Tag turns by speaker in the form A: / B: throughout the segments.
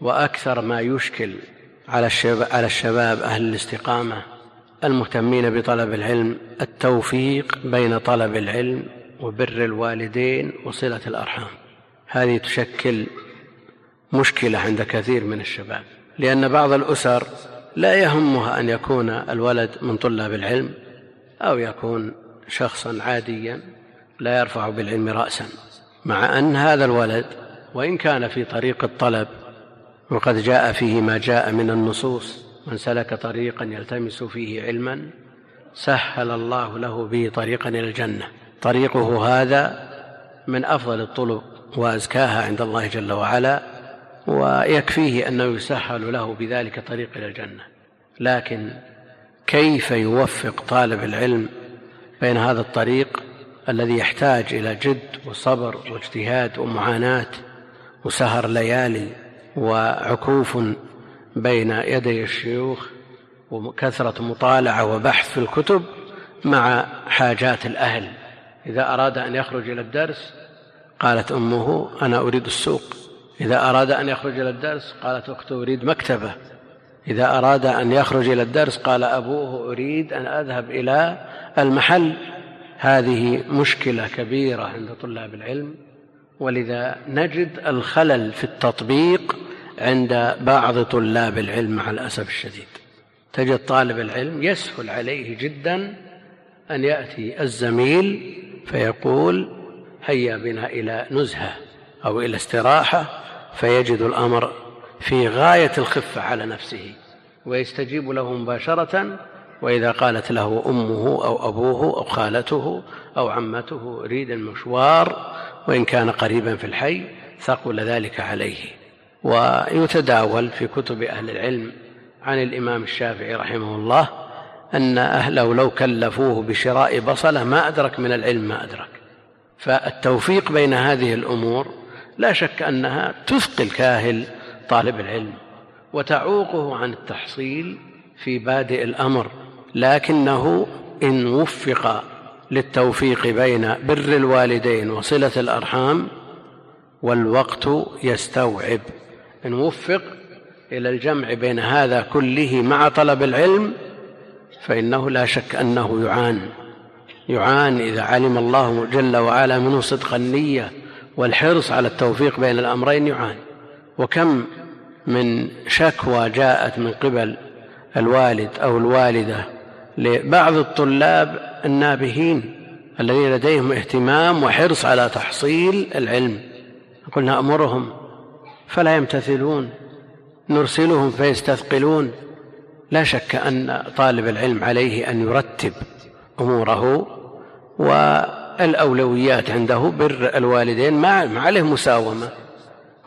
A: وأكثر ما يشكل على الشباب, على الشباب أهل الاستقامة المهتمين بطلب العلم التوفيق بين طلب العلم وبر الوالدين وصلة الأرحام. هذه تشكل مشكلة عند كثير من الشباب لأن بعض الأسر لا يهمها أن يكون الولد من طلاب العلم أو يكون شخصا عاديا لا يرفع بالعلم راسا مع أن هذا الولد وإن كان في طريق الطلب وقد جاء فيه ما جاء من النصوص. من سلك طريقا يلتمس فيه علما سهل الله له به طريقا إلى الجنة. طريقه هذا من أفضل الطرق وأزكاها عند الله جل وعلا ويكفيه أنه يسهل له بذلك طريق إلى الجنة. لكن كيف يوفق طالب العلم بين هذا الطريق الذي يحتاج إلى جد وصبر واجتهاد ومعاناة وسهر ليالي وعكوف بين يدي الشيوخ وكثرة مطالعة وبحث في الكتب مع حاجات الأهل. إذا أراد أن يخرج إلى الدرس قالت أمه أنا أريد السوق. إذا أراد أن يخرج إلى الدرس قالت اخته أريد مكتبة. إذا أراد أن يخرج إلى الدرس قال أبوه أريد أن أذهب إلى المحل. هذه مشكلة كبيرة عند طلاب العلم. ولذا نجد الخلل في التطبيق عند بعض طلاب العلم مع الأسف الشديد. تجد طالب العلم يسهل عليه جدا أن يأتي الزميل فيقول هيا بنا إلى نزهة أو إلى استراحة فيجد الأمر في غاية الخفة على نفسه ويستجيب له مباشرة وإذا قالت له أمه أو أبوه أو خالته أو عمته أريد المشوار وإن كان قريبا في الحي ثقل ذلك عليه. ويتداول في كتب أهل العلم عن الإمام الشافعي رحمه الله أن أهله لو كلفوه بشراء بصلة ما أدرك من العلم ما أدرك. فالتوفيق بين هذه الأمور لا شك أنها تثقل كاهل طالب العلم وتعوقه عن التحصيل في بادئ الأمر لكنه إن وفق للتوفيق بين بر الوالدين وصلة الأرحام والوقت يستوعب. إن وفق إلى الجمع بين هذا كله مع طلب العلم فإنه لا شك أنه يعان. يعان إذا علم الله جل وعلا منه صدق النية والحرص على التوفيق بين الأمرين يعان. وكم من شكوى جاءت من قبل الوالد أو الوالدة لبعض الطلاب النابهين الذين لديهم اهتمام وحرص على تحصيل العلم. قلنا امرهم فلا يمتثلون نرسلهم فيستثقلون. لا شك أن طالب العلم عليه أن يرتب أموره والأولويات عنده بر الوالدين ما عليه مساومة.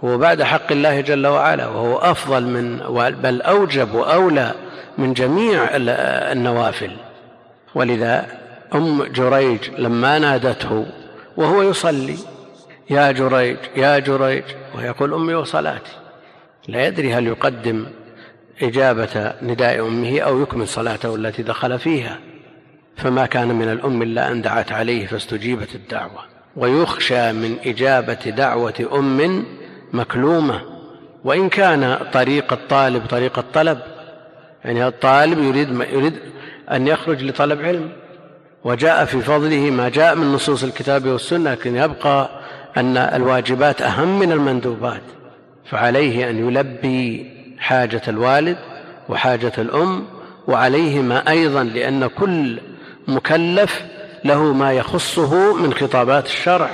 A: هو بعد حق الله جل وعلا وهو أفضل من بل أوجب وأولى من جميع النوافل. ولذا أم جريج لما نادته وهو يصلي يا جريج يا جريج ويقول أمي وصلاتي. لا يدري هل يقدم إجابة نداء أمه أو يكمل صلاته التي دخل فيها. فما كان من الأم إلا أن دعت عليه فاستجيبت الدعوة. ويخشى من إجابة دعوة أم مكلومة وإن كان طريق الطالب طريق الطلب يعني الطالب يريد يريد أن يخرج لطلب علم. وجاء في فضله ما جاء من نصوص الكتاب والسنة لكن يبقى أن الواجبات أهم من المندوبات فعليه أن يلبي حاجة الوالد وحاجة الأم وعليهما أيضا لأن كل مكلف له ما يخصه من خطابات الشرع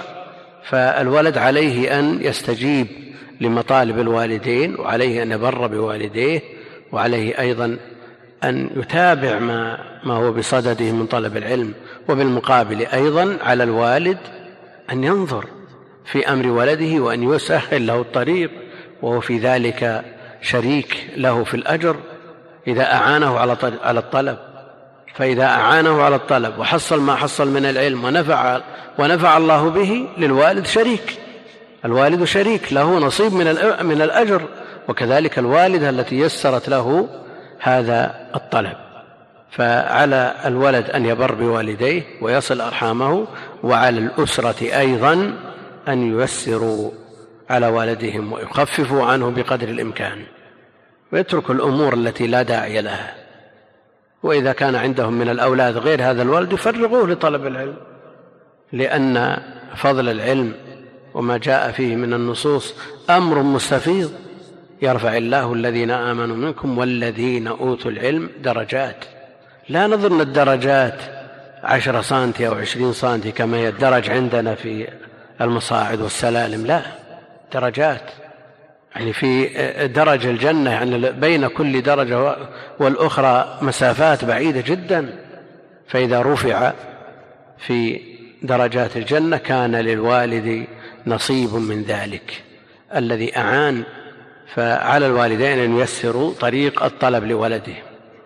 A: فالولد عليه أن يستجيب لمطالب الوالدين وعليه أن يبر بوالديه وعليه أيضا أن يتابع ما ما هو بصدده من طلب العلم وبالمقابل أيضا على الوالد أن ينظر في أمر ولده وأن يسهل له الطريق وهو في ذلك شريك له في الأجر إذا أعانه على الطلب. فإذا أعانه على الطلب وحصل ما حصل من العلم ونفع ونفع الله به للوالد شريك. الوالد شريك له نصيب من من الأجر وكذلك الوالدة التي يسرت له هذا الطلب. فعلى الولد أن يبر بوالديه ويصل أرحامه وعلى الأسرة أيضا أن ييسروا على والدهم ويخففوا عنه بقدر الإمكان. ويتركوا الأمور التي لا داعي لها. وإذا كان عندهم من الأولاد غير هذا الولد يفرغوه لطلب العلم. لأن فضل العلم وما جاء فيه من النصوص أمر مستفيض. يرفع الله الذين آمنوا منكم والذين أوتوا العلم درجات. لا نظن الدرجات عشرة سنتي أو عشرين سنتي كما هي الدرج عندنا في المصاعد والسلالم. لا درجات. يعني في درج الجنة يعني بين كل درجة والأخرى مسافات بعيدة جدا. فإذا رفع في درجات الجنة كان للوالد نصيب من ذلك. الذي أعان فعلى الوالدين أن ييسروا طريق الطلب لولده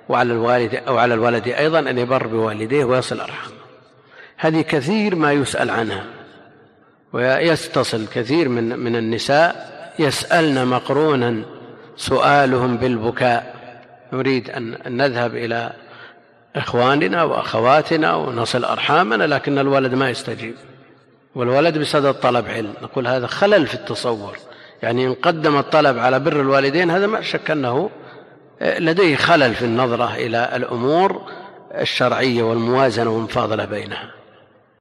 A: وعلى الوالد أو على الولد أيضا أن يبر بوالديه ويصل أرحامه. هذه كثير ما يسأل عنها ويستصل كثير من من النساء يسألن مقرونا سؤالهم بالبكاء. نريد أن نذهب إلى إخواننا وأخواتنا ونصل أرحامنا لكن الولد ما يستجيب. والولد بصدد طلب علم. نقول هذا خلل في التصور. يعني إن قدم الطلب على بر الوالدين هذا ما شك أنه لديه خلل في النظرة إلى الأمور الشرعية والموازنة والمفاضلة بينها.